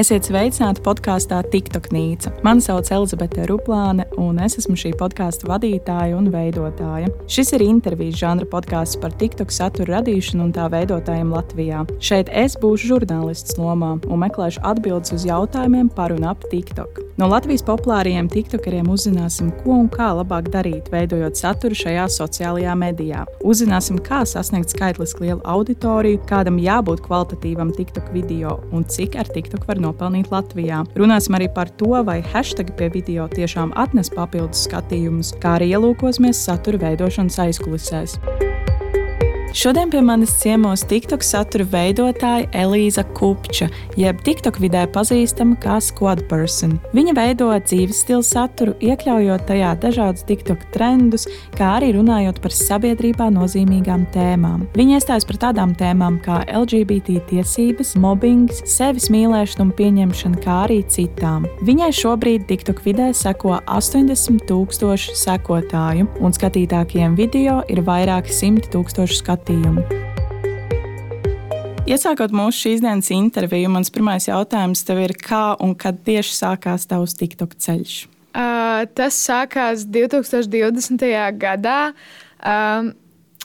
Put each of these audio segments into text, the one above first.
Esiet sveicināti podkāstā TikTok Nīca. Mani sauc Elizabete Ruplāne, un es esmu šī podkāstu vadītāja un veidotāja. Šis ir intervijas žanra podkāsts par TikTok satura radīšanu un tā veidotājiem Latvijā. Šeit es būšu žurnālists lomā un meklēšu atbildes uz jautājumiem par un ap TikTok. No Latvijas populārajiem TikTokeriem uzzināsim, ko un kā labāk darīt, veidojot saturu šajā sociālajā medijā. Uzzināsim, kā sasniegt skaitliski lielu auditoriju, kādam jābūt kvalitatīvam TikTok video un cik ar TikTok var nopelnīt Latvijā. Runāsim arī par to, vai hashtag pie video tiešām atnes papildus skatījumus, kā arī ielūkosimies satura veidošanas aizkulisēs. Šodien pie manis ciemos TikTok satura veidotāja Elīza Kupča, jeb TikTok vidē pazīstama kā Squad Person. Viņa veido dzīves stila saturu, iekļaujot tajā dažādus TikTok trendus, kā arī runājot par sabiedrībā nozīmīgām tēmām. Viņa iestājas par tādām tēmām kā LGBT tiesības, mobbings, sevis mīlēšana un pieņemšana, kā arī citām. Viņai šobrīd TikTok vidē seko 80 tūkstoši sekotāju, un skatītākiem video ir vairāki simti tūkstoši skatītāju skatījumu. Iesākot mūsu šīs dienas interviju, mans pirmais jautājums tev ir, kā un kad tieši sākās tavs TikTok ceļš? Uh, tas sākās 2020. gadā. Um,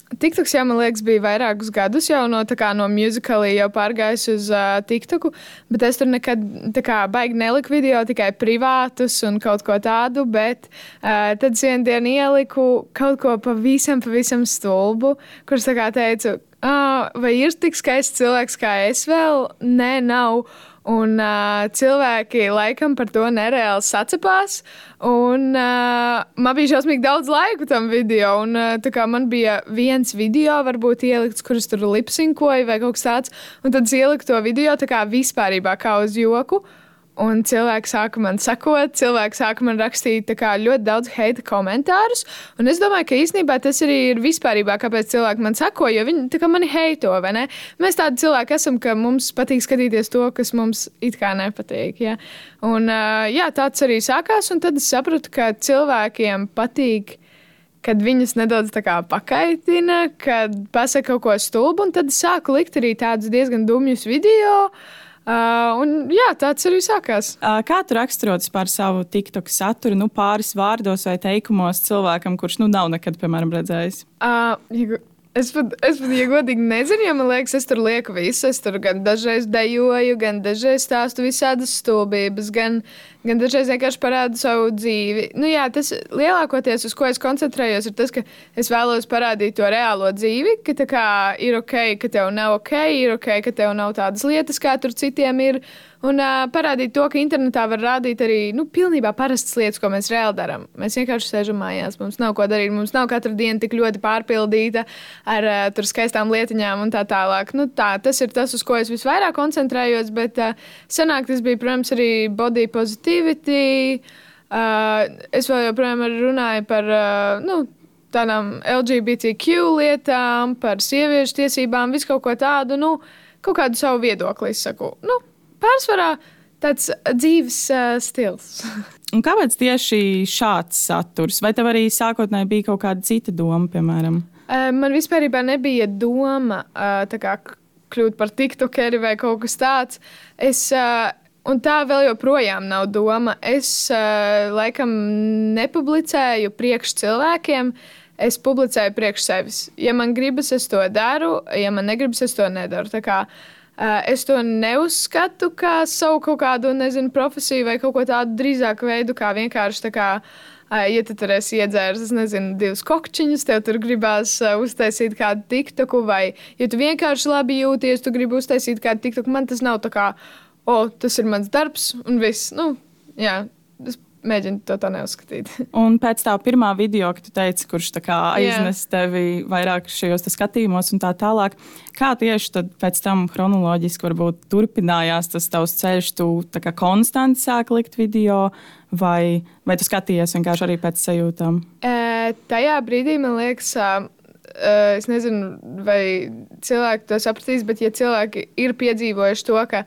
TikToks jau, man liekas, bija vairākus gadus jau no, no musicālī jau pārgājis uz uh, TikToku, bet es tur nekad kā, baigi neliku video, tikai privātus un kaut ko tādu. Bet uh, tad vienā dienā ieliku kaut ko pavisam, pavisam stulbu, kurš teica, ah, vai ir tik skaists cilvēks kā es vēl? Nē, nav. Un uh, cilvēki laikam par to nereāli sacepās. Un, uh, man bija šausmīgi daudz laika tam video. Un, uh, man bija viens video, varbūt ielikts, kurus tur lipsinkoja vai kaut kas tāds. Un tad ieliku to video kā vispārībā, kā uz joku. Uh, Un cilvēki sāka man sekot, cilvēki sāka man rakstīt ļoti daudz heita komentārus. Un es domāju, ka īstenībā tas arī ir vispārībā, kāpēc cilvēki man seko, jo viņi mani heito. Mēs tādi cilvēki esam, ka mums patīk skatīties to, kas mums it kā nepatīk. Ja? Un, jā, tāds arī sākās, un tad es sapratu, ka cilvēkiem patīk kad viņas nedaudz pakaitina, kad pasaka kaut ko stulbu, un tad sāku likt arī tādus diezgan dumjus video. Uh, Uh, un, jā, tāds arī sākās. Uh, kā tu raksturot par savu TikTok saturu, nu, pāris vārdos vai teikumos cilvēkam, kurš nu, nav nekad, piemēram, redzējis? Uh, es pat, es pat, ja godīgi nezinu, jo man liekas, es tur lieku visu. Es tur gan dažreiz dejoju, gan dažreiz stāstu visādas stulbības, gan gan dažreiz vienkārši parāda savu dzīvi. Nu, jā, tas lielākoties, uz ko es koncentrējos, ir tas, ka es vēlos parādīt to reālo dzīvi, ka kā, ir ok, ka tev nav ok, ir ok, ka tev nav tādas lietas, kā tur citiem ir. Un uh, parādīt to, ka internetā var rādīt arī nu, pilnībā parastas lietas, ko mēs reāli darām. Mēs vienkārši sēžam mājās, mums nav ko darīt, mums nav katra diena tik ļoti pārpildīta ar uh, skaistām lietiņām un tā tālāk. Nu, tā, tas ir tas, uz ko es visvairāk koncentrējos, bet uh, senāk tas bija, protams, arī body positivity. Uh, es vēl joprojām runāju par. Uh, nu, tādām LGBTQ lietām, par sieviešu tiesībām, visu kaut ko tādu, nu, kaut kādu savu viedokli. Es saku, nu, pārsvarā tāds dzīves uh, stils. Un kāpēc tieši šāds saturs? Vai tev arī sākotnēji bija kaut kāda cita doma, piemēram? Uh, man vispār nebija doma uh, kļūt par tiktokeri vai kaut kas tāds. Es, uh, Un tā vēl joprojām nav doma. Es uh, laikam nepublicēju priekš cilvēkiem, es publicēju priekš sevis. Ja man gribas, es to daru, ja man negribas, es to nedaru. Tā kā Es to neuzskatu kā savu kaut kādu, nezinu, profesiju vai kaut ko tādu drīzāk veidu, kā vienkārši tā kā. Ja tu tur esi iedzēris, nezinu, divus kokčiņus, tev tur gribās uh, uztaisīt kādu tiktoku, vai ja tu vienkārši labi jūties, tu gribi uztaisīt kādu tiktoku, man tas nav tā kā, o, oh, tas ir mans darbs un viss. Nu, jā, es mēģinu to tā neuzskatīt. un pēc tā pirmā video, kad tu teici, kurš aiznes yeah. tevi vairāk šajos skatījumos un tā tālāk, kā tieši pēc tam chronoloģiski varbūt turpinājās tas tavs ceļš, tu kā konstanti sāki likt video, vai, vai tu skatījies vienkārši arī pēc sajūtām? E, tajā brīdī man liekas. Uh, es nezinu, vai cilvēki to sapratīs, bet, ja cilvēki ir piedzīvojuši to, ka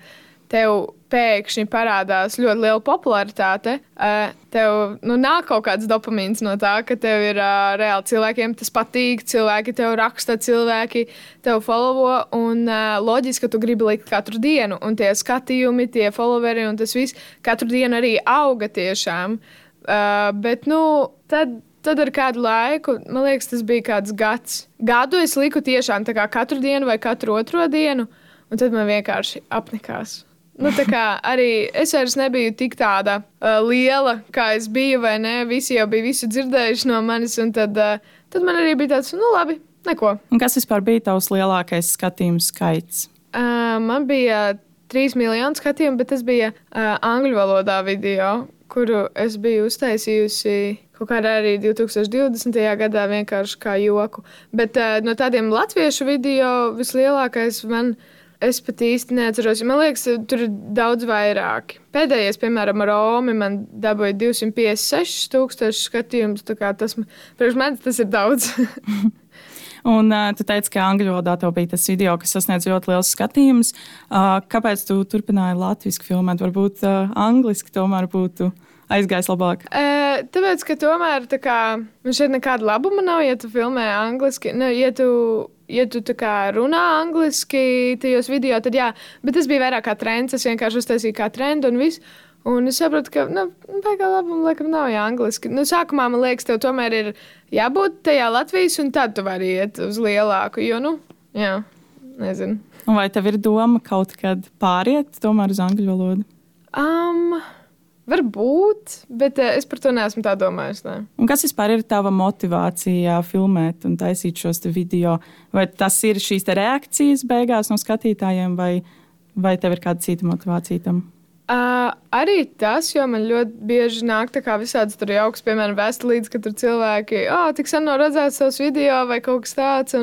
tev pēkšņi parādās ļoti liela popularitāte, uh, tev nu, nāk kaut kāds dopamīns no tā, ka tev ir uh, reāli cilvēkiem tas patīk, cilvēki tev raksta, cilvēki tev followo. Un uh, loģiski, ka tu gribi likt katru dienu, un tie skatījumi, tie followeri un tas viss katru dienu arī auga tiešām. Bet, nu, tad Tad ar kādu laiku, man liekas, tas bija kāds gads. Gadu es liku tiešām katru dienu vai katru otro dienu, un tad man vienkārši apnikās. Nu, arī es vairs nebiju tik tāda uh, liela, kā es biju, vai ne? Visi jau bija visu dzirdējuši no manis, un tad, uh, tad man arī bija tāds, nu, labi, neko. Un kas vispār bija tavs lielākais skatījumu skaits? Uh, man bija trīs miljoni skatījumu, bet tas bija uh, angļu valodā video, kuru es biju uztaisījusi kaut kādā arī 2020. gadā vienkārši kā joku. Bet uh, no tādiem latviešu video vislielākais man. Es pat īsti neatceros. Man liekas, tur ir daudz vairāk. Pēdējais, piemēram, Romi, man dabūja 256,000 skatījumus. Tas, priekš manis tas ir daudz. Un uh, tu teici, ka angļu valodā tev bija tas video, kas sasniedz ļoti liels skatījums. Uh, kāpēc tu turpināji latviešu filmēt? Varbūt uh, angliski tomēr būtu aizgājis labāk? E, tāpēc, ka tomēr tā kā, man šeit nekāda labuma nav, ja tu filmē angliski. Ne, ja tu, ja tu runā angliski tajos video, tad jā, bet tas bija vairāk kā trends. Es vienkārši uztaisīju kā trendu un visu. Un es saprotu, ka, nu, baigā labuma, laikam, nav jāangliski. Nu, sākumā man liekas, tev tomēr ir jābūt tajā Latvijas, un tad tu vari iet uz lielāku, jo, nu, jā, nezinu. Vai tev ir doma kaut kad pāriet tomēr uz angļu valodu? Um, Varbūt, bet uh, es par to neesmu tā domājis. Ne. Un kas vispār ir tava motivācija filmēt un taisīt šos video? Vai tas ir šīs reakcijas beigās no skatītājiem, vai, vai tev ir kāda cita motivācija tam? Uh, arī tas, jo man ļoti bieži nāk visādi tur jauks, piemēram, vēstulītes, ka tur cilvēki, ah, oh, tik sen nav redzēts savus video vai kaut kas tāds.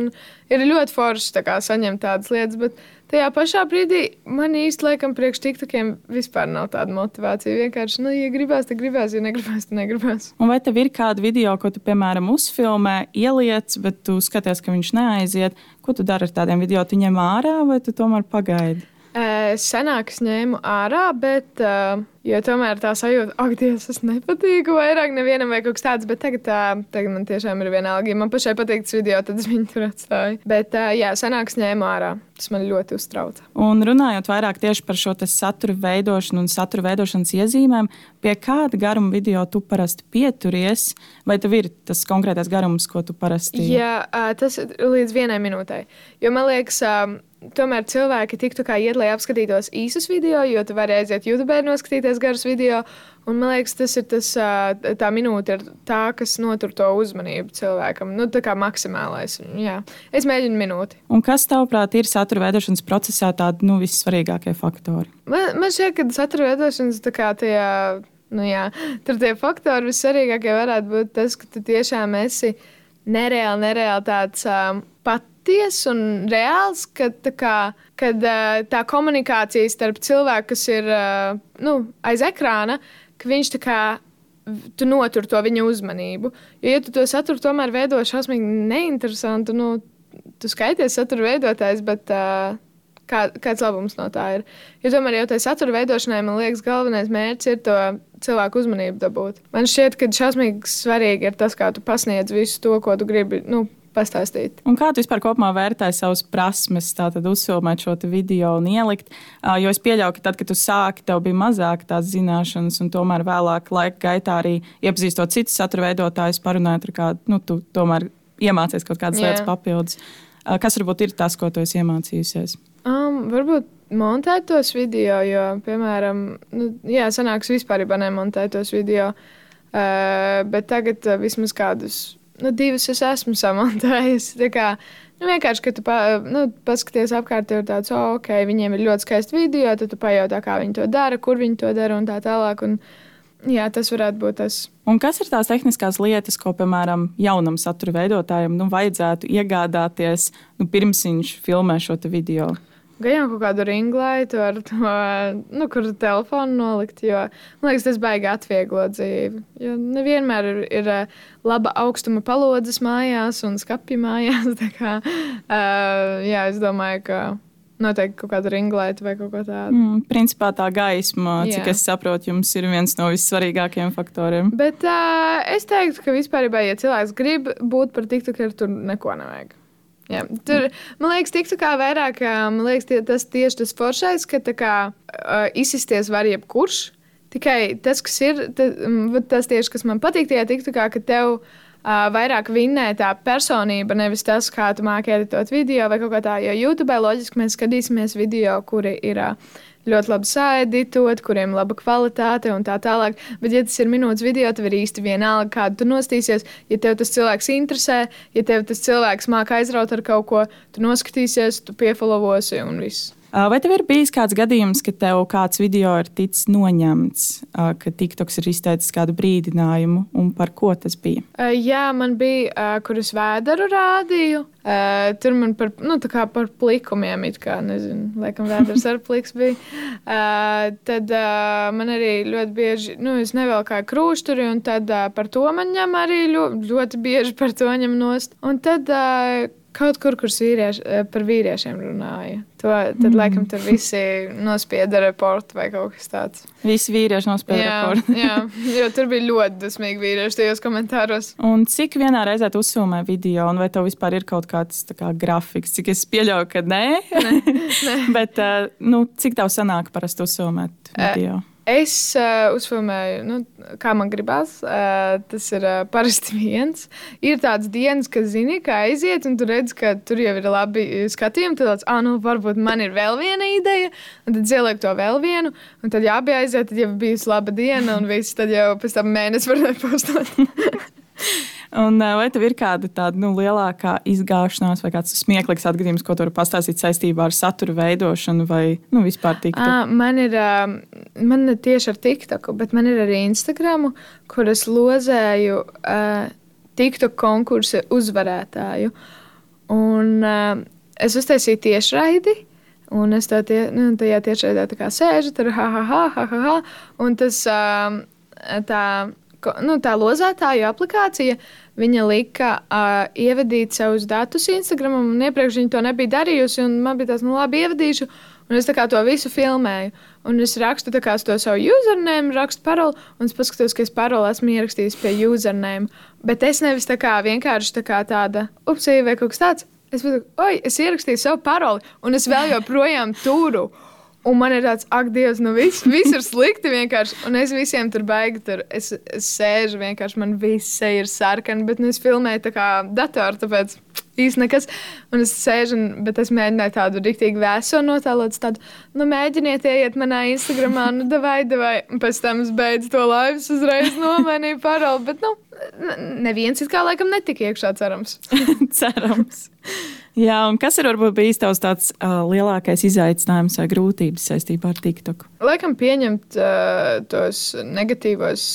Ir ļoti forši tā kā, saņemt tādas lietas. Bet, uh, tajā pašā brīdī man īsti, laikam, priekš tiktokiem vispār nav tāda motivācija. Vienkārši, nu, ja gribēs, tad gribēs, ja negribēs, tad negribēs. Un vai tev ir kāda video, ko tu, piemēram, uzfilmē, ieliec, bet tu skaties, ka viņš neaiziet? Ko tu dari ar tādiem video? Tu ņem ārā vai tu tomēr pagaidi? Senāk es ņēmu ārā, bet uh, tomēr tā sajūta, ak, Dievs, es nepatīku vairāk nevienam vai kaut kas tāds. Bet tagad, uh, tagad man tiešām ir vienalga. Ja man pašai patīk tas video, tad es viņu tur atstāju. Bet, jā, senāk es ņēmu ārā. Tas man ļoti uztrauca. Un runājot vairāk tieši par šo satura veidošanu un satura veidošanas iezīmēm, pie kāda garuma video tu parasti pieturies? Vai tev ir tas konkrētais garums, ko tu parasti? Jā, tas ir līdz vienai minūtei. Jo man liekas, tomēr cilvēki tiktu kā iet, lai apskatītos īsus video, jo tu vari aiziet YouTube noskatīties garus video. Un, man liekas, tas ir tas, tā minūte, tā, kas notur to uzmanību cilvēkam. Nu, tā kā maksimālais. Jā. Es mēģinu minūti. Un kas, tavuprāt, ir satura veidošanas procesā tādi nu, vissvarīgākie faktori? Man, man šķiet, ka satura veidošanas tā kā tajā. Nu, jā, tur tie faktori vissvarīgākie varētu būt tas, ka tu tiešām esi nereāli, nereāli tāds um, pat patiess un reāls, ka tā, kā, kad, tā komunikācija starp cilvēku, kas ir nu, aiz ekrāna, ka viņš tā kā tu notur to viņa uzmanību. Jo, ja tu to saturu tomēr veido šausmīgi neinteresantu, nu, tu skaities satura veidotājs, bet uh, kā, kāds labums no tā ir? Jo tomēr jau tai satura veidošanai, man liekas, galvenais mērķis ir to cilvēku uzmanību dabūt. Man šķiet, ka šausmīgi svarīgi ir tas, kā tu pasniedz visu to, ko tu gribi. Nu, pastāstīt. Un kā tu vispār kopumā vērtēji savas prasmes, tātad uzfilmēt šo video un ielikt? Jo es pieļauju, ka tad, kad tu sāki, tev bija mazāk tās zināšanas, un tomēr vēlāk laika gaitā arī iepazīstot citus satura veidotājus, parunājot ar kādu, nu, tu tomēr iemācies kaut kādas Jā. lietas papildus. Kas varbūt ir tas, ko tu esi iemācījusies? Um, varbūt montēt tos video, jo, piemēram, nu, jā, sanāks vispār nemontēt tos video. Uh, bet tagad uh, vismaz kādus nu, divas es esmu samontējusi. Kā, nu, vienkārši, kad tu pa, nu, paskaties apkārt, jau tāds, oh, ok, viņiem ir ļoti skaisti video, tad tu pajautā, kā viņi to dara, kur viņi to dara un tā tālāk. Un, jā, tas varētu būt tas. Un kas ir tās tehniskās lietas, ko, piemēram, jaunam satura veidotājam nu, vajadzētu iegādāties, nu, pirms viņš filmē šo video? Jau kaut kādu ringlaitu, ar to, nu, kur telefonu nolikt. Jo, man liekas, tas baigi atvieglo dzīvi. Jo nevienmēr ir, ir eh, laba augstuma palodzes mājās un skapja mājās. Kā, uh, jā, es domāju, ka noteikti kaut kāda ringlēta vai kaut ko tādu. Mm, principā tā gaisma, Jā. cik es saprotu, jums ir viens no vissvarīgākajiem faktoriem. Bet uh, es teiktu, ka vispār, ja cilvēks grib būt par tiktokeru, tur neko nevajag. Jā, tur, man liekas, tiktu kā vairāk, liekas, tie, tas tieši tas foršais, ka kā uh, izsisties var jebkurš. Tikai tas, kas ir, tas, tas tieši, kas man patīk tajā tiktu kā, ka tev uh, vairāk vinnē tā personība, nevis tas, kā tu māki editot video vai kaut kā tā. Jo YouTube loģiski mēs skatīsimies video, kuri ir uh, ļoti labi saeditot, kuriem ir laba kvalitāte un tā tālāk. Bet, ja tas ir minūtes video, tev ir īsti vienalga, kādu tu nostīsies. Ja tev tas cilvēks interesē, ja tev tas cilvēks māca aizraut ar kaut ko, tu noskatīsies, tu piefollowosi un viss. Vai tev ir bijis kāds gadījums, ka tev kāds video ir ticis noņemts, ka TikToks ir izteicis kādu brīdinājumu, un par ko tas bija? Jā, man bija, kur es vēderu rādīju. Uh, tur man par, nu, par plikumiem, it kā, nezinu, laikam vēders ar pliks bija. Uh, tad uh, man arī ļoti bieži, nu, es nevelkāju krūšturi, un tad uh, par to man ņem arī ļoti, ļoti bieži par to ņem nost. Un tad uh, kaut kur, kur vīrieši, eh, par vīriešiem runāja. To, tad, mm. laikam, tur visi nospieda reportu vai kaut kas tāds. Visi vīrieši nospēlēja Jā, rekordu. jā, jo tur bija ļoti dusmīgi vīrieši tajos komentāros. Un cik vienā reizē tu uzfilmē video, un vai tev vispār ir kaut kāds kā, grafiks? Cik es pieļauju, ka nē, bet uh, nu, cik tev sanāk parasti uzfilmēt video? Es uh, uzfilmēju, nu, kā man gribās. Uh, tas ir uh, parasti viens. Ir tāds dienas, kad zini, kā aiziet, un tu redz, ka tur jau ir labi skatījumi. Tad tāds, ah, nu, varbūt man ir vēl viena ideja, un tad ieliek to vēl vienu. Un tad jābija aiziet, tad jau bijusi laba diena, un viss tad jau pēc tam mēnesis var nepostot. Un, vai tev ir kāda tāda nu, lielākā izgāšanās vai kāds smieklīgs atgadījums, ko tu vari pastāstīt saistībā ar satura veidošanu vai nu, vispār tiktu? À, man ir man ne tieši ar TikToku, bet man ir arī Instagram, kur es lozēju uh, TikTok konkursa uzvarētāju. Un uh, es uztaisīju tiešraidi. Un es tie, nu, tajā tiešraidē tā kā sēžu, tur ha, ha, ha, ha, ha, ha. Un tas, uh, tā, nu, tā lozētāju aplikācija, viņa lika uh, ievadīt savus datus Instagram, un iepriekš viņa to nebija darījusi. un Man bija tas, nu, labi, ievadīšu. Un es to visu filmēju. Un es rakstu to savu username, rakstu paroli, un es paskatos, ka es paroli esmu ierakstījis pie username. Bet es nevis tā kā vienkārši tā kā tāda upsija vai kaut kas tāds. Es pasaku, oi, es ierakstīju savu paroli, un es vēl joprojām turu. Un man ir tāds, ak, Dievs, nu viss, viss ir slikti vienkārši. Un es visiem tur baigi, tur es, es sēžu vienkārši, man viss ir sarkana, bet nu, es filmēju tā kā datoru, tāpēc īsti nekas. Un es sēžu, un, bet es mēģināju tādu rīktīgi vēso notēlot, tādu, nu mēģiniet ieiet manā Instagramā, nu davai, davai. Un pēc tam es beidzu to laivas, uzreiz nomainīju paroli, bet, nu, neviens it kā laikam netika iekšā cerams. Cerams. Jā, un kas ir varbūt bijis tavs tāds uh, lielākais izaicinājums vai grūtības saistībā ar TikTok? Laikam pieņemt uh, tos negatīvos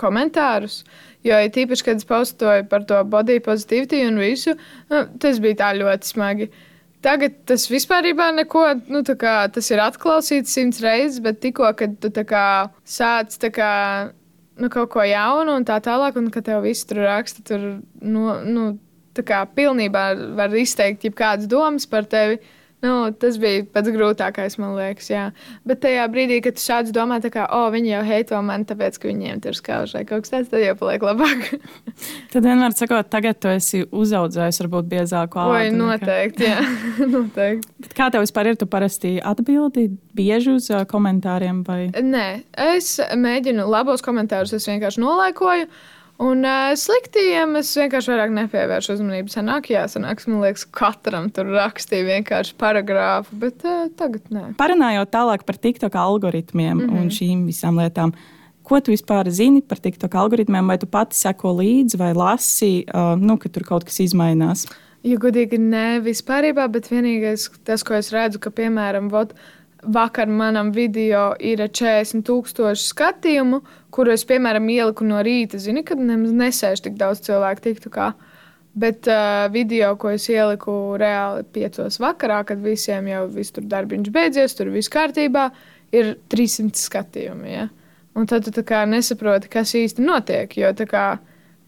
komentārus. Jo ja tīpaši, kad es postoju par to body positivity un visu, nu, tas bija tā ļoti smagi. Tagad tas vispār neko, nu, kā, tas ir atklausīts simts reizes, bet tikko, kad tu kā, sāc kā, nu, kaut ko jaunu un tā tālāk, un kad tev viss tur raksta, tur nu, nu, tā kā pilnībā var izteikt jebkādas domas par tevi. Nu, tas bija pats grūtākais, man liekas. Jā. Bet tajā brīdī, kad tu šādi domā, kā, oh, viņi jau heito mani, tāpēc, ka viņiem tur skauž vai kaut kas tāds, tad jau paliek labāk. Tad vienmēr sakot, tagad tu esi uzaudzējis varbūt biezāku. Oi, nekā- noteikti, jā, noteikti. Bet Kā tev vispār ir? Tu parasti atbildi bieži uz komentāriem vai Nē, es mēģinu labos komentārus, es vienkārši nolaikoju. Un uh, sliktiem es vienkārši vairāk nepievēršu uzmanību. Sanāk, jā, sanāks, man liekas, katram tur rakstīja vienkārši paragrāfu, bet uh, tagad nē. Parunājot tālāk par TikTok algoritmiem mm -hmm. un šīm visām lietām, ko tu vispār zini par TikTok algoritmiem, vai tu pati seko līdzi vai lasi, uh, nu, ka tur kaut kas izmainās? Ja godīgi, nē, vispār, bet vienīgais, tas, ko es redzu, ka, piemēram, vot, vakar manam video ir 40,000 skatījumu, kurus, piemēram, ieliku no rīta. Zini, kad nemaz nesēž tik daudz cilvēku, tiktu kā. Bet uh, video, ko es ieliku reāli piecos vakarā, kad visiem jau viss tur darbiņš beidzies, tur viss kārtībā, ir 300 skatījumi. Ja? Un tad tu nesaproti, kas īsti notiek. Jo kā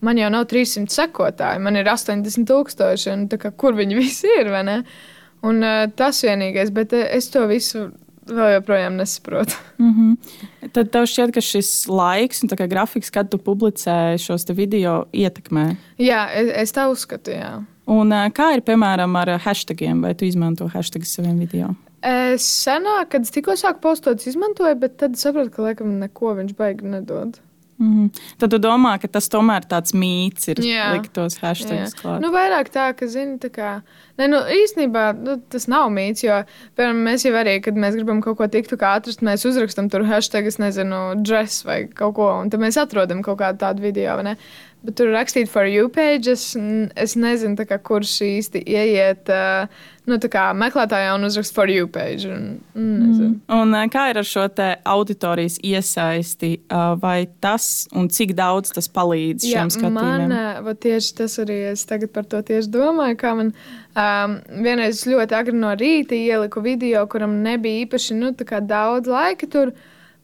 man jau nav 300 sekotāji, man ir 80,000, un kā, kur viņi visi ir? Un uh, tas vienīgais, bet uh, es to visu vēl joprojām nesaprotu. Mm -hmm. Tad tev šķiet, ka šis laiks un grafiks, kad tu publicē šos video, ietekmē. Jā, es, es tā uzskatu. Jā. Un, kā ir piemēram ar hashtagiem? Vai tu izmanto hashtagus saviem video? Es senāk, kad es tikko sāku postot, izmantoju, bet tad sapratu, ka laikam neko viņš baigi nedod. Mm. Tad tu domā, ka tas tomēr tāds mīts ir likt tos hashtagus klāt. Nu, vairāk tā, ka, zini, tā kā. Ne, nu, īstenībā nu, tas nav mīts, jo, piemēram, mēs jau arī, kad mēs gribam kaut ko tiktu kā atrast, mēs uzrakstam tur hashtag, es nezinu, dress vai kaut ko, un tad mēs atrodam kaut kādu tādu video, vai ne? Bet tur rakstīt for you page, es, nezinu, kā, kurš īsti ieiet uh, nu, meklētājā un uzrakst for you page. Un, mm. un, kā ir ar šo auditorijas iesaisti? Vai tas un cik daudz tas palīdz Jā, šiem skatījumiem? Man, uh, tieši tas arī es tagad par to tieši domāju. Kā man um, vienreiz ļoti agri no rīta ieliku video, kuram nebija īpaši nu, daudz laika tur.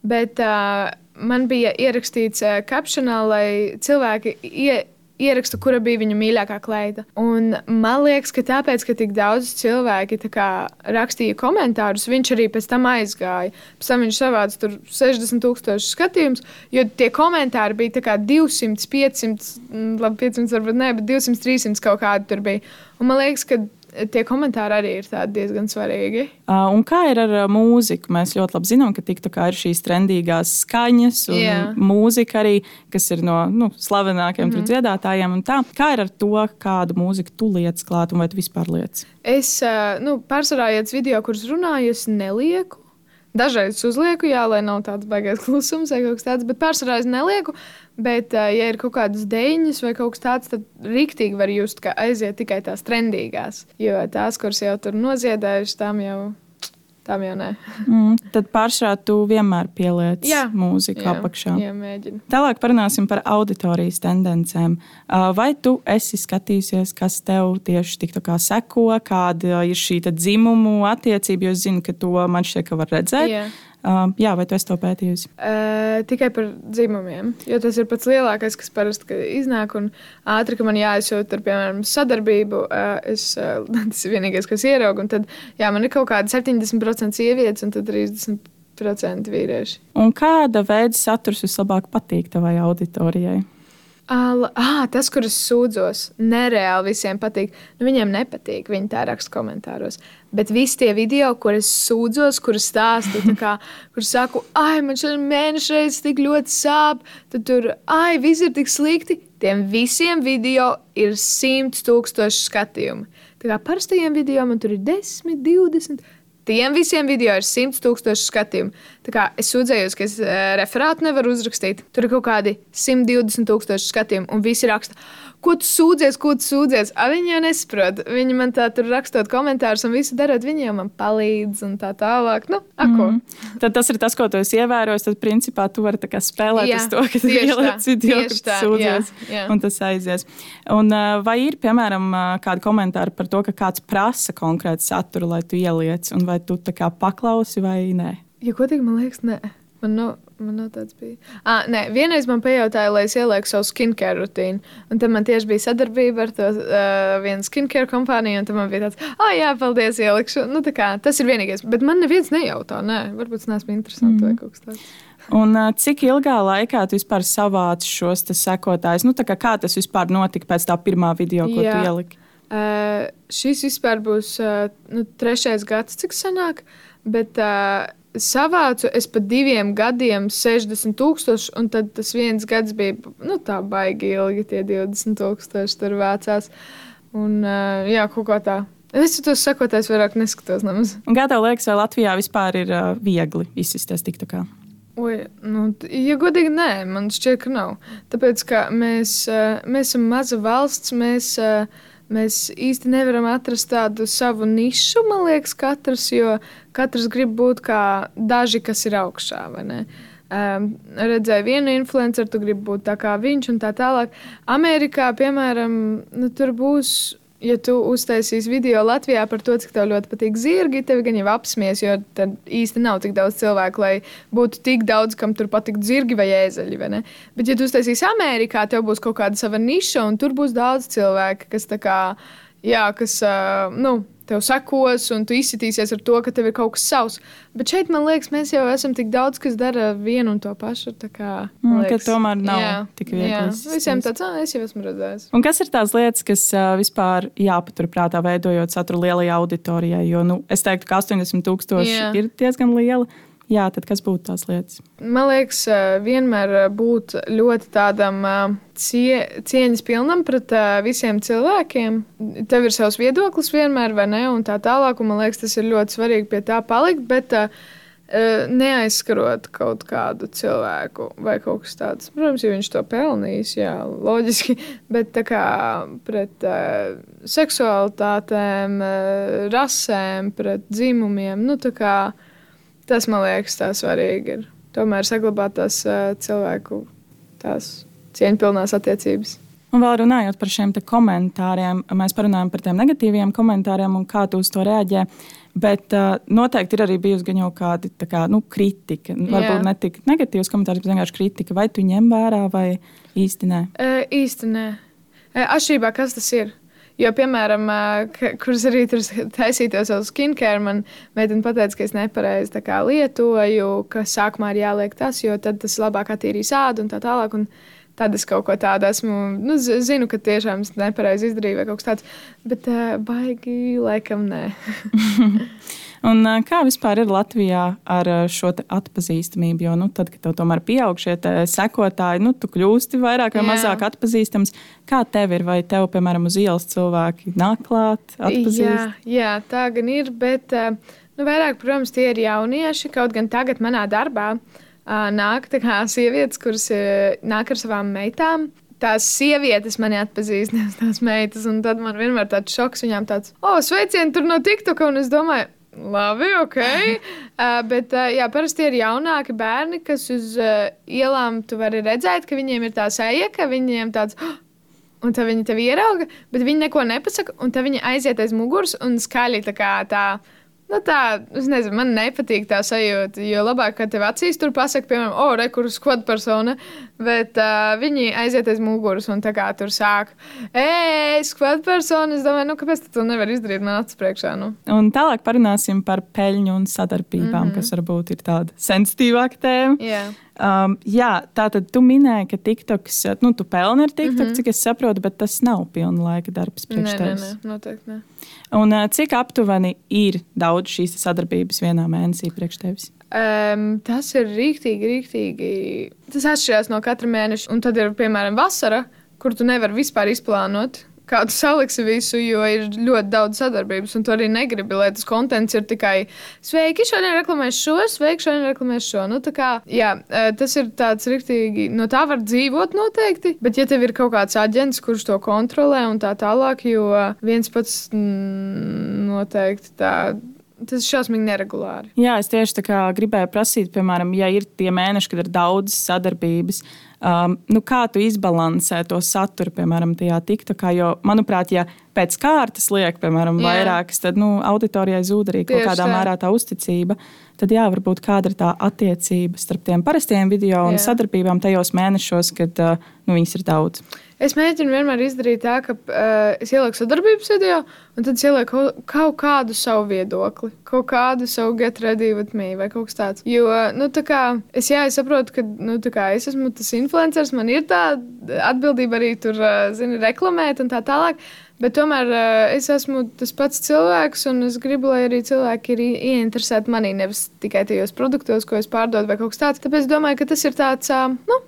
Bet uh, man bija ierakstīts captionā, lai cilvēki ie, ierakstu, kura bija viņa mīļākā kleita. Un man liekas, ka tāpēc, ka tik daudz cilvēki kā, rakstīja komentārus, viņš arī pēc tam aizgāja. Pēc tam viņš savāca tur 60,000 skatījumus, jo tie komentāri bija 200, 500, labi, 500 varbūt ne, bet 200, 300 kaut kādi tur bija. Un man liekas, ka tie komentāri arī ir diezgan svarīgi. Uh, un kā ir ar mūziku? Mēs ļoti labi zinām, ka TikTokā ir šīs trendīgās skaņas un yeah. mūzika arī, kas ir no nu, slavenākajiem mm -hmm. dziedātājiem. Kā ir ar to, kādu mūziku tu lietas klāt un vai tu vispār lietas? Es uh, nu, pārsvarā iet video, kurus runāju, es nelieku. Dažreiz uzlieku, jā, lai nav tāds baigais klusums vai kaut kas tāds, bet pārsvarā es nelieku. Bet, ja ir kaut kādas deņas vai kaut kas tāds, tad rīktīgi var just, ka aiziet tikai tās trendīgās. Jo tās, kuras jau tur noziedējušas, tām jau. Tām jau nē. mm, tad pāršā tu vienmēr pieliec jā, mūziku jā, apakšā. Jā, mēģinu. Tālāk parunāsim par auditorijas tendencēm. Vai tu esi skatījusies, kas tev tieši tik kā seko, kāda ir šī dzimumu attiecība, jo es zinu, ka to man šķiet, ka var redzēt. Jā. Uh, jā, vai tu esi to pētījusi? Uh, tikai par dzimumiem. Jo tas ir pats lielākais, kas parasti iznāk. Un ātri, ka man jāizsūta, ar, piemēram, sadarbību, uh, es, uh, tas ir vienīgais, kas ieraugu. Tad jā, man ir kaut kāda 70% sievietes un 30% vīrieši. Un kāda veida saturs vislabāk patīk tavai auditorijai? Ah, tas, kurus sūdzos, nereāli visiem patīk. Nu, viņiem nepatīk, viņi tā raksta komentāros. Bet visi tie video, kurus sūdzos, kurus stāstu, kā, kur saku, ah, man šodien mēneša reizes tik ļoti sāp, tad tur, ah, viss ir tik slikti. Tiem visiem video ir simts tūkstoši skatījumu. Tā kā parastajiem video man tur ir 10, 20. Tiem visiem video ir 100 tūkstoši skatījumu. Tā kā es sūdzējos, ka es uh, referātu nevaru uzrakstīt. Tur ir kaut kādi 120 tūkstoši skatījumu, un visi raksta, ko tu sūdzies, ko tu sūdzies. A, viņi jau nesaprot. Viņi man tā tur rakstot komentārus, un visu darot, viņi jau man palīdz un tā tālāk. Nu, ako. mm. Tad tas ir tas, ko tu esi ievērojis. Tad, principā, tu vari spēlēt jā, uz to, ka tu ieliec video, kur tu sūdzies, jā, jā. un tas aizies. Un, vai ir, piemēram, kādi komentāri par to, ka kāds prasa konkrētu saturu, lai tu ieliec, un vai tu tā kā paklausi vai nē? Ja godīgi, man liekas, nē. Man nav, man nav tāds bijis. Ah, nē, vienreiz man pajautāja, lai es ielieku savu skincare rutīnu. Un tad man tieši bija sadarbība ar to uh, vienu skincare kompāniju. Un tad man bija tāds, ah, jā, paldies, ielikšu. Nu, kā, tas ir vienīgais. Bet man neviens nejautā. Nē, varbūt tas neesmu interesants mm. vai kaut kas tāds. Un, uh, cik ilgā laikā tu vispār savāci šos sekotājus? Nu, kā, kā tas vispār notika pēc tā pirmā video, ko jā. tu ieliki? Uh, šis vispār būs uh, nu, trešais gads, cik senāk. Bet, uh, savācu es pa diviem gadiem 60 tūkstoši, un tad tas viens gads bija nu, tā baigi ilgi, tie 20 tūkstoši tur vācās. Un, uh, jā, kaut kā tā. Es to sakot, es vairāk neskatos nemaz. Kā tev liekas, vai Latvijā vispār ir uh, viegli izsisties tik tā kā? Oi, nu, ja godīgi, nē, man šķiet, ka nav. Tāpēc, ka mēs, uh, mēs esam maza valsts, mēs uh, Mēs īsti nevaram atrast tādu savu nišu, man liekas, katrs, jo katrs grib būt kā daži, kas ir augšā. Um, redzēju vienu influenceru, tu gribi būt tā kā viņš un tā tālāk. Amerikā, piemēram, nu, tur būs ja tu uztaisīsi video Latvijā par to, cik tev ļoti patīk zirgi, tev gan jau apsmies, jo tad īsti nav tik daudz cilvēku, lai būtu tik daudz, kam tur patikt zirgi vai ēzeļi. Vai? Bet, ja tu uztaisīsi Amerikā, tev būs kaut kāda sava niša, un tur būs daudz cilvēku, kas tā kā, jā, kas, uh, nu, tev sekos, un tu izsitīsies ar to, ka tev ir kaut kas savs. Bet šeit, man liekas, mēs jau esam tik daudz, kas dara vienu un to pašu. Kā, mm, liekas, tomēr nav jā, tik viegli. Jā, visiem tāds, ah, es jau esmu redzējis. Un kas ir tās lietas, kas uh, vispār jāpaturprātā veidojot saturu lielajai auditorijai? Jo nu, es teiktu, ka 80 tūkstoši ir diezgan liela. Jā, tad kas būtu tās lietas? Man liekas, vienmēr būt ļoti tādam cie, cieņas pilnam pret visiem cilvēkiem. Tev ir savs viedoklis vienmēr, vai ne? Un tā tālāk, un man liekas, tas ir ļoti svarīgi pie tā palikt. Bet, Neaizskarot kaut kādu cilvēku vai kaut kas tāds. Protams, ja viņš to pelnīs, jā, loģiski. Bet tā kā pret uh, seksualitātēm, uh, rasēm, pret dzimumiem, nu tā kā uh, Tas man liekas, tā svarīgi ir. Tomēr saglabāt tās uh, cilvēku tās cieņpilnās attiecības. Un vēl runājot par šiem komentāriem, mēs parunājam par tiem negatīviem komentāriem un kā tu uz to reaģē. Bet uh, noteikti ir arī bijusi gan jau kāda kā, nu, kritika. Varbūt ne tik negatīvs komentārs, bet vienkārši kritika. Vai tu ņem vērā vai īsti nē? Uh, īsti nē. Uh, atšķirībā, kas tas ir? Jo, piemēram, kurš arī tur taisīja to savu skincare, man meitene teica, ka es nepareizi lietoju, ka sākumā ir jāliek tas, jo tad tas labāk attīrīs ādu un tā tālāk. Un tad es kaut ko tādu esmu. Nu, zinu, ka tiešām es nepareizi izdarīju vai kaut kas tāds, bet uh, baigi laikam nē. Un, kā vispār ir Latvijā ar šo atpazīstamību? Jo, nu, tad, kad tev tomēr pieaug šie sekotāji, nu, tu kļūsti vairāk vai Jā. mazāk atpazīstams. Kā tev ir? Vai tev, piemēram, uz ielas cilvēki nāk klāt, atpazīst? Jā, jā tā gan ir, bet nu, vairāk, protams, tie ir jaunieši. Kaut gan tagad manā darbā nāk sievietes, kuras nāk ar savām meitām tās sievietes mani atpazīst, nevis tās meitas. Un tad man vienmēr tāds šoks, viņām tāds, oh, sveicieni tur no TikTok. Un es domāju, Labi, ok. uh, bet, uh, jā, parasti ir jaunāki bērni, kas uz uh, ielām tu vari redzēt, ka viņiem ir tā seja, ka viņiem tāds. Oh! Un tad viņi tevi ierauga, bet viņi neko nepasaka. Un tad viņi aiziet aiz muguras un skaļi tā kā tā Nu, tā, es nezinu, man nepatīk tā sajūta. Jo labāk, kad tev acīs tur pasakā, piemēram, o, oh, re, kur skvad persona, bet uh, viņi aiziet aiz muguras un tā kā tur sāk, ej, skvad persona. Es domāju, nu, kāpēc tu to nevari izdarīt man acis priekšā? Nu? Un tālāk parunāsim par peļņu un sadarbībām, mm -hmm. kas varbūt ir tāda sensitīvāka tēma. Yeah. Um, jā, tā tad tu minēji, ka TikToks, nu, tu pelni ar TikTok, mm -hmm. cik es saprotu, bet tas nav pilna laika darbs priekš tevis. Nē, nē, noteikti ne. Un uh, cik aptuveni ir daudz šīs sadarbības vienā mēnesī priekš tevis? Um, tas ir rīktīgi, rīktīgi. Tas atšķirās no katra mēneša. Un tad ir, piemēram, vasara, kur tu nevari vispār izplānot kā tu saliksi visu, jo ir ļoti daudz sadarbības, un tu arī negribi, lai tas konteksts ir tikai sveiki, šodien reklamēs šo, sveiki, šodien reklamēs šo. Nu, kā, jā, e, tas ir tāds riktīgi, no tā var dzīvot noteikti, bet ja tev ir kaut kāds aģents, kurš to kontrolē un tā tālāk, jo viens pats mm, noteikti tā. Tas ir šausmīgi neregulāri. Jā, es tieši gribēju prasīt, piemēram, ja ir tie mēneši, kad ir daudz sadarbības, Um, nu, kā tu izbalansē to saturu, piemēram, tajā TikTokā? Jo, manuprāt, ja pēc kārtas liek, piemēram, Jā. vairākas, tad nu, auditorijai zūd arī kaut kādā tā. mērā tā uzticība. Tad, jā, varbūt kāda ir tā attiecība starp tiem parastiem video un Jā. sadarbībām tajos mēnešos, kad uh, nu, viņas ir daudz. Es mēģinu vienmēr izdarīt tā, ka uh, es ielieku sadarbības video, un tad es ielieku kaut kādu savu viedokli, kaut kādu savu get ready with me vai kaut kas tāds. Jo, nu, tā kā es, jā, es saprotu, ka nu, es esmu tas influenceris, man ir tā atbildība arī tur, uh, zini, reklamēt un tā tālāk. Bet tomēr uh, es esmu tas pats cilvēks, un es gribu, lai arī cilvēki ir ieinteresēti manī, nevis tikai tajos produktos, ko es pārdodu, vai kaut kas tāds. Tāpēc es domāju, ka tas ir tāds, uh, nu,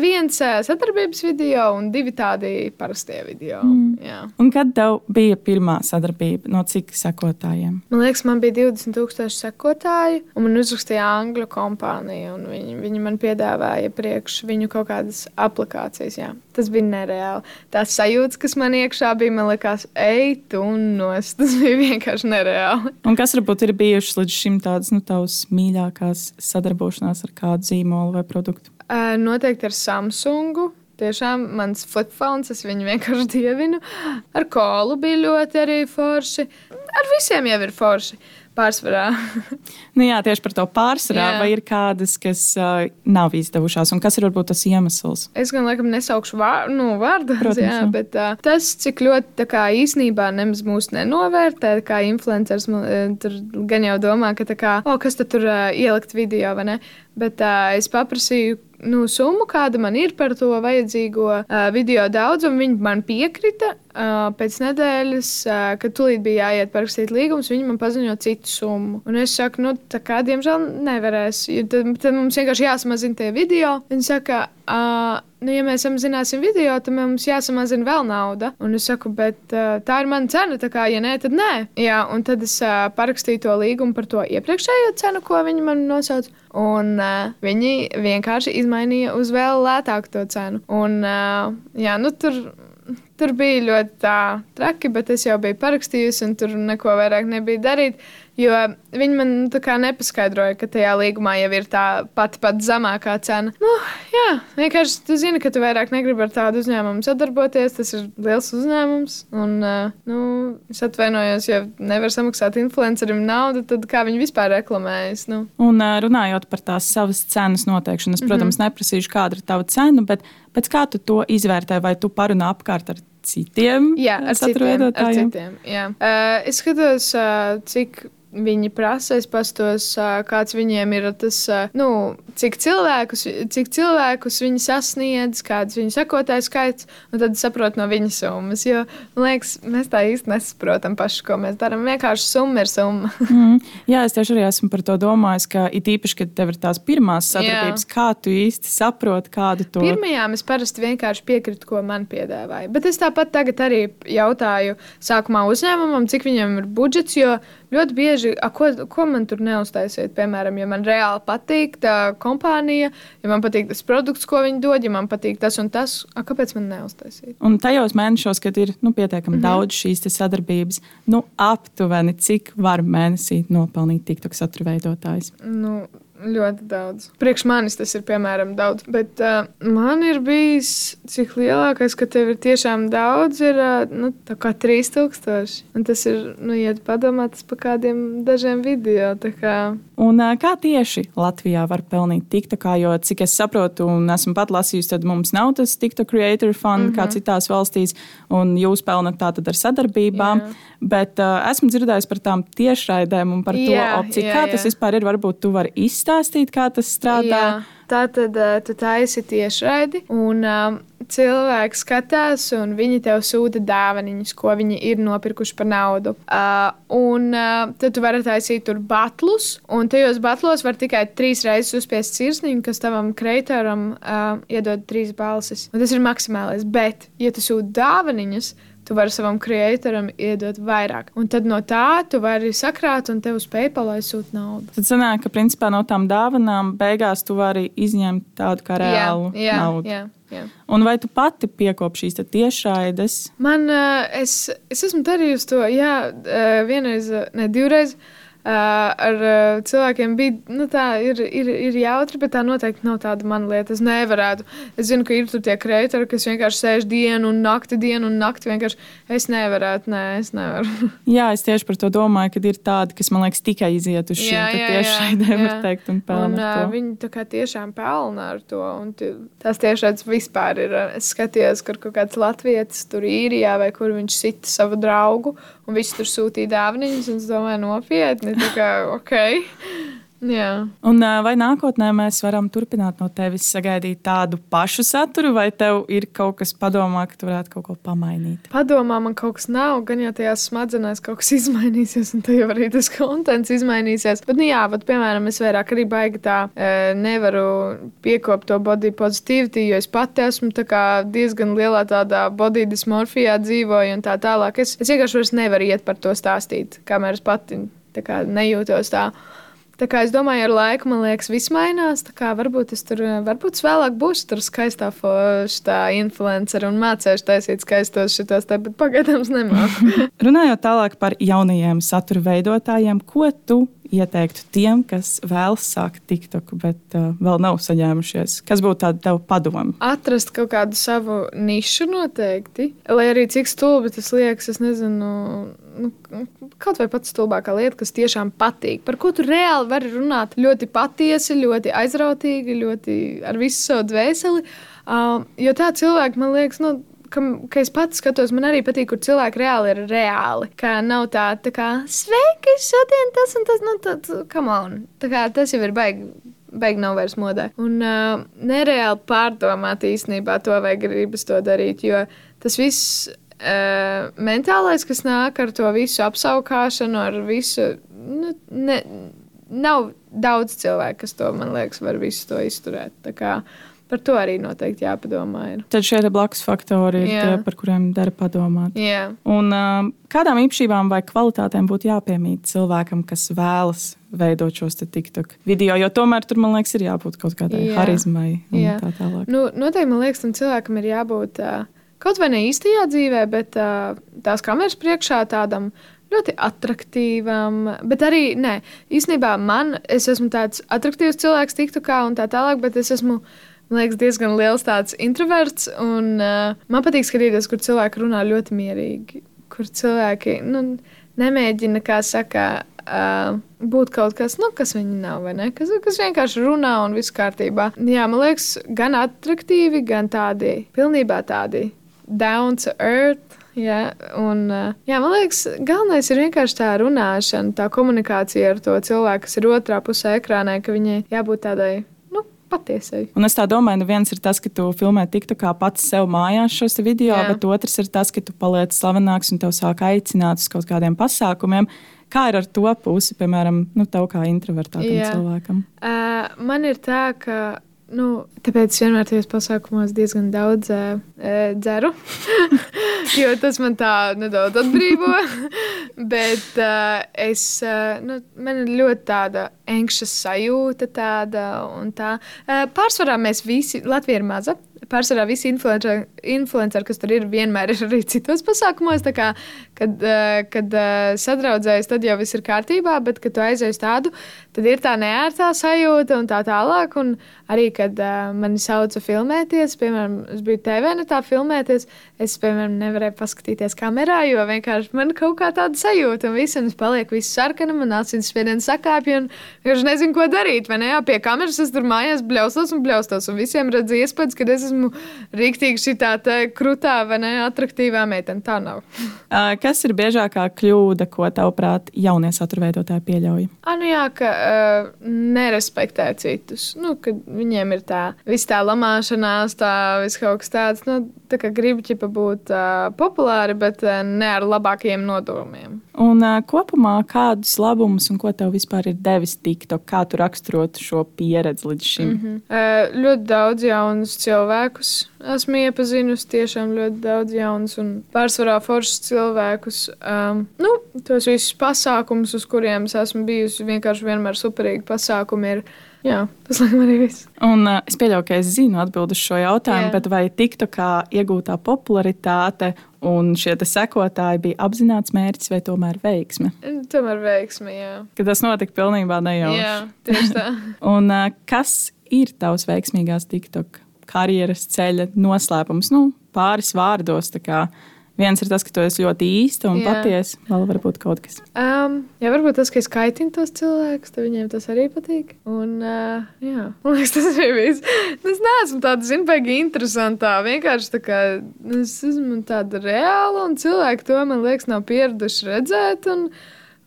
viens eh, sadarbības video un divi tādi parastie video. Mm. Kad tev bija pirmā sadarbība? No cik sekotājiem? Man liekas, man bija 20,000 sekotāji, un man uzrakstīja angļu kompānija. Viņi, viņi man piedāvāja priekš viņu kaut kādas aplikācijas. Jā. Tas bija nereāli. Tās sajūtas, kas man iekšā bija, man liekas, ej, tu nos. Tas bija vienkārši nereāli. Un kas varbūt ir bijušas līdz šim tādas nu, tavas mīļākās sadarbošanās ar kādu zīmolu vai produktu? Uh, noteikti ar Samsungu. Tiešām mans flipfons, es viņu vienkārši dievinu. Ar kolu bija ļoti arī forši. Ar visiem jau ir forši. Pārsvarā. nu, jā, tieši par to pārsvarā. Jā. Vai ir kādas, kas uh, nav izdevušās, un kas ir varbūt tas iemesls? Es gan laikam nesaukšu vār, nu, vārdu, Protams, jā, jā. bet uh, tas, cik ļoti kā, īsnībā nemaz mūs nenovērtē, kā influenceris, tur gan jau domā, ka tā kā, o, kas tur uh, ielikt video, vai ne? Bet uh, es paprasīju nu, summu, kāda man ir par to vajadzīgo uh, video daudzumu. Viņi man piekrita. Uh, pēc nedēļas, uh, kad tūlīt bija jāiet parakstīt līgumus, viņi man paziņoja citu summu. Un es saku, nu, tā kā diemžēl nevarēs. Tad, tad mums vienkārši jāsamazina tie video. Viņi saka, uh, nu, ja mēs samazināsim video, tad mums jāsamazina vēl nauda. Un es saku, bet uh, tā ir mana cena. Tā kā, ja nē, tad nē. Jā, un tad es uh, parakstīju to līgumu par to iepriekšējo cenu, ko viņi man nosauca. Un uh, viņi vienkārši izmainīja uz vēl lētāku to cenu. Un, uh, jā, nu, tur, tur bija ļoti tā, traki, bet es jau biju parakstījusi, un tur neko vairāk nebija darīt. Jo viņi man tā kā nepaskaidroja, ka tajā līgumā jau ir tā pati pat zemākā cena. Nu, jā, vienkārši tu zini, ka tu vairāk negribi ar tādu uzņēmumu sadarboties. Tas ir liels uzņēmums. Un, uh, nu, es atvainojos, ja nevar samaksāt influencerim naudu, tad kā viņi vispār reklamējas. Nu. Un uh, runājot par tās savas cenas noteikšanu, es, protams, mm -hmm. neprasīšu, kāda ir tava cena, bet pēc kā tu to izvērtē, vai tu parunā apkārt ar citiem Jā, ar citiem. Ar citiem jā. uh, es skatos, uh, cik viņi prasa, es pastos, kāds viņiem ir tas, nu, cik cilvēkus, cik cilvēkus viņi sasniedz, kāds viņu sekotāju skaits, un tad saprot no viņa summas. Jo, man liekas, mēs tā īsti nesaprotam paši, ko mēs darām. Vienkārši summa ir summa. Mm. Jā, es tieši arī esmu par to domājis, ka it īpaši, kad tev ir tās pirmās sadarbības, Jā. kā tu īsti saproti, kādu to Pirmajām es parasti vienkārši piekrītu, ko man piedāvāja. Bet es tāpat tagad arī jautāju sākumā uzņēmumam, cik viņam ir budžets. Jo ļoti bieži, a, ko, ko man tur neuztaisiet, piemēram, ja man reāli patīk tā kompānija, ja man patīk tas produkts, ko viņi dod, ja man patīk tas un tas, a, kāpēc man neuztaisīt? Un tajos mēnešos, kad ir nu, pietiekami mm. -hmm. daudz šīs sadarbības, nu, aptuveni cik var mēnesī nopelnīt TikTok satura veidotājs. Nu, ļoti daudz. Priekš manis tas ir piemēram daudz, bet uh, man ir bijis, cik lielākais, ka tev ir tiešām daudz, ir uh, nu, tā kā 3000. Un tas ir, nu, ja tu padomā, tas pa kādiem dažiem video. tā Kā... Un, ā, kā tieši Latvijā var pelnīt TikTokā? Jo, cik es saprotu, un esmu pat lasījusi, tad mums nav tas TikTok Creator Fund mm -hmm. kā citās valstīs, un jūs pelnāt tātad ar sadarbībām. Jā. Bet uh, esmu dzirdējis par tām tiešraidēm un par to Jā, opciju. jā, Kā tas jā. vispār ir? Varbūt tu vari izstāstīt, kā tas strādā. Jā, tā tad uh, tu taisi tiešraidi, un um, cilvēki skatās, un viņi tev sūta dāvanas, ko viņi ir nopirkuši par naudu. Uh, un uh, tad tu vari taisīt tur batlus, un tajos batlos var tikai trīs reizes uzspiest sirsniņu, kas tavam kreitoram uh, iedod trīs balsis. Un tas ir maksimālais. Bet, ja tu sūti dāvanas, tu vari savam kreatoram iedot vairāk. Un tad no tā tu vari sakrāt, un tev uz PayPal aizsūt naudu. Tad sanāk, ka principā no tām dāvanām beigās tu vari izņemt tādu kā reālu jā, jā, naudu. jā, jā. Un vai tu pati piekopi šīs tiešraides? Man, uh, es, es esmu darījusi to, jā, uh, vienreiz, ne divreiz. Uh, ar uh, cilvēkiem bija nu, tā, ir, ir, ir jautri, bet tā noteikti nav tāda mana lieta. Es nevarētu. Es zinu, ka ir tur tie kreitori, kas vienkārši sēž dienu un nakti, dienu un nakti. Vienkārši es nevarētu, nē, es nevaru. Jā, es tieši par to domāju, ka ir tādi, kas man liekas tikai iziet uz šīm te tiešraidēm, var teikt, un un, pelna uh, ar to. viņi tā kā tiešām pelna ar to. un ti- Tās tiešādas vispār ir. Es skatījos, kur kaut kāds latvietis tur īrijā vai kur viņš sita savu draugu, un viņš tur sūtīja dāvanas, un es domāju, nopietni, tā kā ok. Jā. Un vai nākotnē mēs varam turpināt no tevis sagaidīt tādu pašu saturu, vai tev ir kaut kas padomā, ka tu varētu kaut ko pamainīt? Padomā, man kaut kas nav, gan jau tajās smadzenēs kaut kas izmainīsies, un tad jau arī tas kontents izmainīsies. Bet, nu, jā, bet, piemēram, es vairāk arī baigi tā e, nevaru piekopt to body positivity, jo es pati esmu diezgan lielā tādā body dysmorfijā dzīvoju un tā tālāk. Es, es vienkārši vairs nevaru iet par to stāstīt, kamēr es pati tā kā nejūtos tā. Tā kā es domāju, ar laiku man liekas, viss mainās. Tā kā varbūt es tur, varbūt es vēlāk būšu tur skaistā forša influencer un mācīšu taisīt skaistos šitos, te, bet pagaidām es nemāku. Runājot tālāk par jaunajiem satura veidotājiem, ko tu ieteiktu tiem, kas vēlas sākt TikTok, bet uh, vēl nav saņēmušies? Kas būtu tāda tava padoma? Atrast kaut kādu savu nišu noteikti. Lai arī cik stulbi tas liekas, es nezinu. Nu, kaut vai pats stulbākā lieta, kas tiešām patīk, par ko tu reāli vari runāt. Ļoti patiesi, ļoti aizrautīgi, ļoti ar visu savu dvēseli. Uh, jo tā cilvēki, man liekas, nu, ka, ka es pats skatos, man arī patīk, kur cilvēki reāli ir reāli. Kā nav tā, tā kā sveiki, šodien tas un tas, nu, tad, come on. Tā kā tas jau ir baigi. Beig nav vairs modē. Un uh, nereāli pārdomāt īstenībā to, vai gribas to darīt. Jo tas viss uh, mentālais, kas nāk ar to visu apskaukšanu, ar visu. Nu, ne, nav daudz cilvēku, kas to, man liekas, var visu to izturēt. Tā kā uh, Par to arī noteikti jāpadomā. Ir. Tad šie blakus faktori ir tie, par kuriem dara padomāt. Jā. Un, uh, kādām īpašībām vai kvalitātēm būtu jāpiemīt cilvēkam, kas vēlas veidot šos TikTok video? Jo tomēr tur, man liekas, ir jābūt kaut kādai Jā. harizmai un Jā. tā tālāk. Nu, noteikti, man liekas, tam cilvēkam ir jābūt uh, kaut vai ne īstajā dzīvē, bet uh, tās kameras priekšā tādam ļoti attraktīvam, bet arī nē, īstenībā man, es esmu tāds attraktīvs cilvēks, tiktu kā un tā tālāk, bet es esmu man liekas, diezgan liels tāds introverts. Un, uh, man patīk skatīties, kur cilvēki runā ļoti mierīgi, kur cilvēki nu, nemēģina, kā saka, uh, būt kaut kas, nu, kas viņi nav, vai ne? Kas, kas vienkārši runā un viss kārtībā. Jā, man liekas, gan attraktīvi, gan tādi pilnībā tādi down to earth. Jā, un, jā, man liekas, galvenais ir vienkārši tā runāšana, tā komunikācija ar to cilvēku, kas ir otrā pusē ekrānā, ka viņai jābūt tādai patiesai. Un es tā domāju, nu viens ir tas, ka tu filmē tiktu kā pats sev mājās šos video, Jā. bet otrs ir tas, ka tu paliec slavenāks un tev sāk aicināt uz kaut kādiem pasākumiem. Kā ir ar to pusi, piemēram, nu, tev kā introvertātam Jā. cilvēkam? Uh, man ir tā, ka Nu, tāpēc es vienmēr tajos pasākumos diezgan daudz uh, dzeru, jo tas man tā nedaudz atbrīvo. Bet uh, es, uh, nu, man ir ļoti tāda anxious sajūta, tāda un tā. Uh, pārsvarā mēs visi, Latvija ir maza, pārsvarā visi influenceri, influenceri, kas tur ir, vienmēr ir arī citos pasākumos. Kā, kad uh, kad uh, sadraudzējas, tad jau viss ir kārtībā, bet, kad tu aizies tādu, tad ir tā neērtā sajūta un tā tālāk. Un arī, kad uh, mani sauca filmēties, piemēram, es biju TV netā filmēties, es, piemēram, nevarēju paskatīties kamerā, jo vienkārši man kaut kā tāda sajūta, un visam es palieku viss sarkana, man asins spiediens sakāpja, un vienkārši nezinu, ko darīt. Vai ne? Jā, pie kameras es tur mājās bļaustos un bļaustos, un visiem redz iespējas, ka es esmu rīktīgi šī tā krutā vai ne, attraktīvā meitene. Tā nav. Kas ir biežākā kļūda, ko tavuprāt jaunie saturveidotāji pieļauj? A, nu jā, ka uh, nerespektē citus. Nu, kad viņiem ir tā viss tā lamāšanās, tā viss kaut kas tāds. Nu, tā kā gribu ķipa būt uh, populāri, bet uh, ne ar labākajiem nodomiem. Un uh, kopumā kādus labumus un ko tev vispār ir devis TikTok? Kā tu raksturotu šo pieredzi līdz šim? Mm -hmm. uh, ļoti daudz jaunus cilvēkus esmu iepazinusi, tiešām ļoti daudz jaunus un pārsvarā foršus cilvēkus. Um, nu, tos visus pasākumus, uz kuriem es esmu bijusi, vienkārši vienmēr superīgi pasākumi ir Jā, tas laikam arī viss. Un, uh, es pieļauju, ka es zinu atbildi uz šo jautājumu, Jā. bet vai TikTokā iegūtā popularitāte un šie sekotāji bija apzināts mērķis vai tomēr veiksme? Tomēr veiksme, jā. Ka tas notika pilnībā nejauši. Jā, tieši tā. un uh, kas ir tavs veiksmīgās TikTok karjeras ceļa noslēpums? Nu, pāris vārdos. Viens ir tas, ka tu esi ļoti īsta un patiesa. Vēl varbūt kaut kas. Um, jā, varbūt tas, ka es kaitinu tos cilvēkus, tad viņiem tas arī patīk. Un, uh, jā, man liekas, tas arī viss. Es neesmu tāda, baigi interesantā. Vienkārši tā kā es esmu tāda reāla un cilvēki to, man liekas, nav pieraduši redzēt. Un,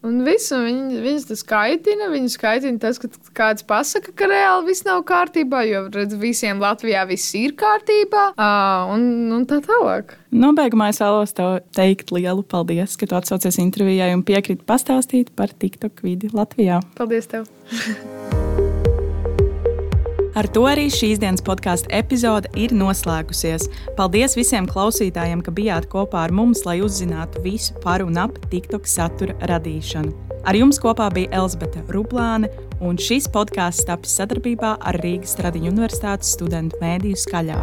Un visu viņu, viņus tas kaitina. Viņu kaitina tas, ka kāds pasaka, ka reāli viss nav kārtībā, jo redz, visiem Latvijā viss ir kārtībā. Uh, un, un tā tālāk. Nobeigumā es vēlos tev teikt lielu paldies, ka tu atsaucies intervijai un piekriti pastāstīt par TikTok vidi Latvijā. Paldies tev! Ar to arī šīs dienas podkāstu epizode ir noslēgusies. Paldies visiem klausītājiem, ka bijāt kopā ar mums, lai uzzinātu visu par un ap TikTok satura radīšanu. Ar jums kopā bija Elzbieta Ruplāne, un šis podkāsts tapis sadarbībā ar Rīgas Tradiņu Universitātes studentu mēdīju skaļā.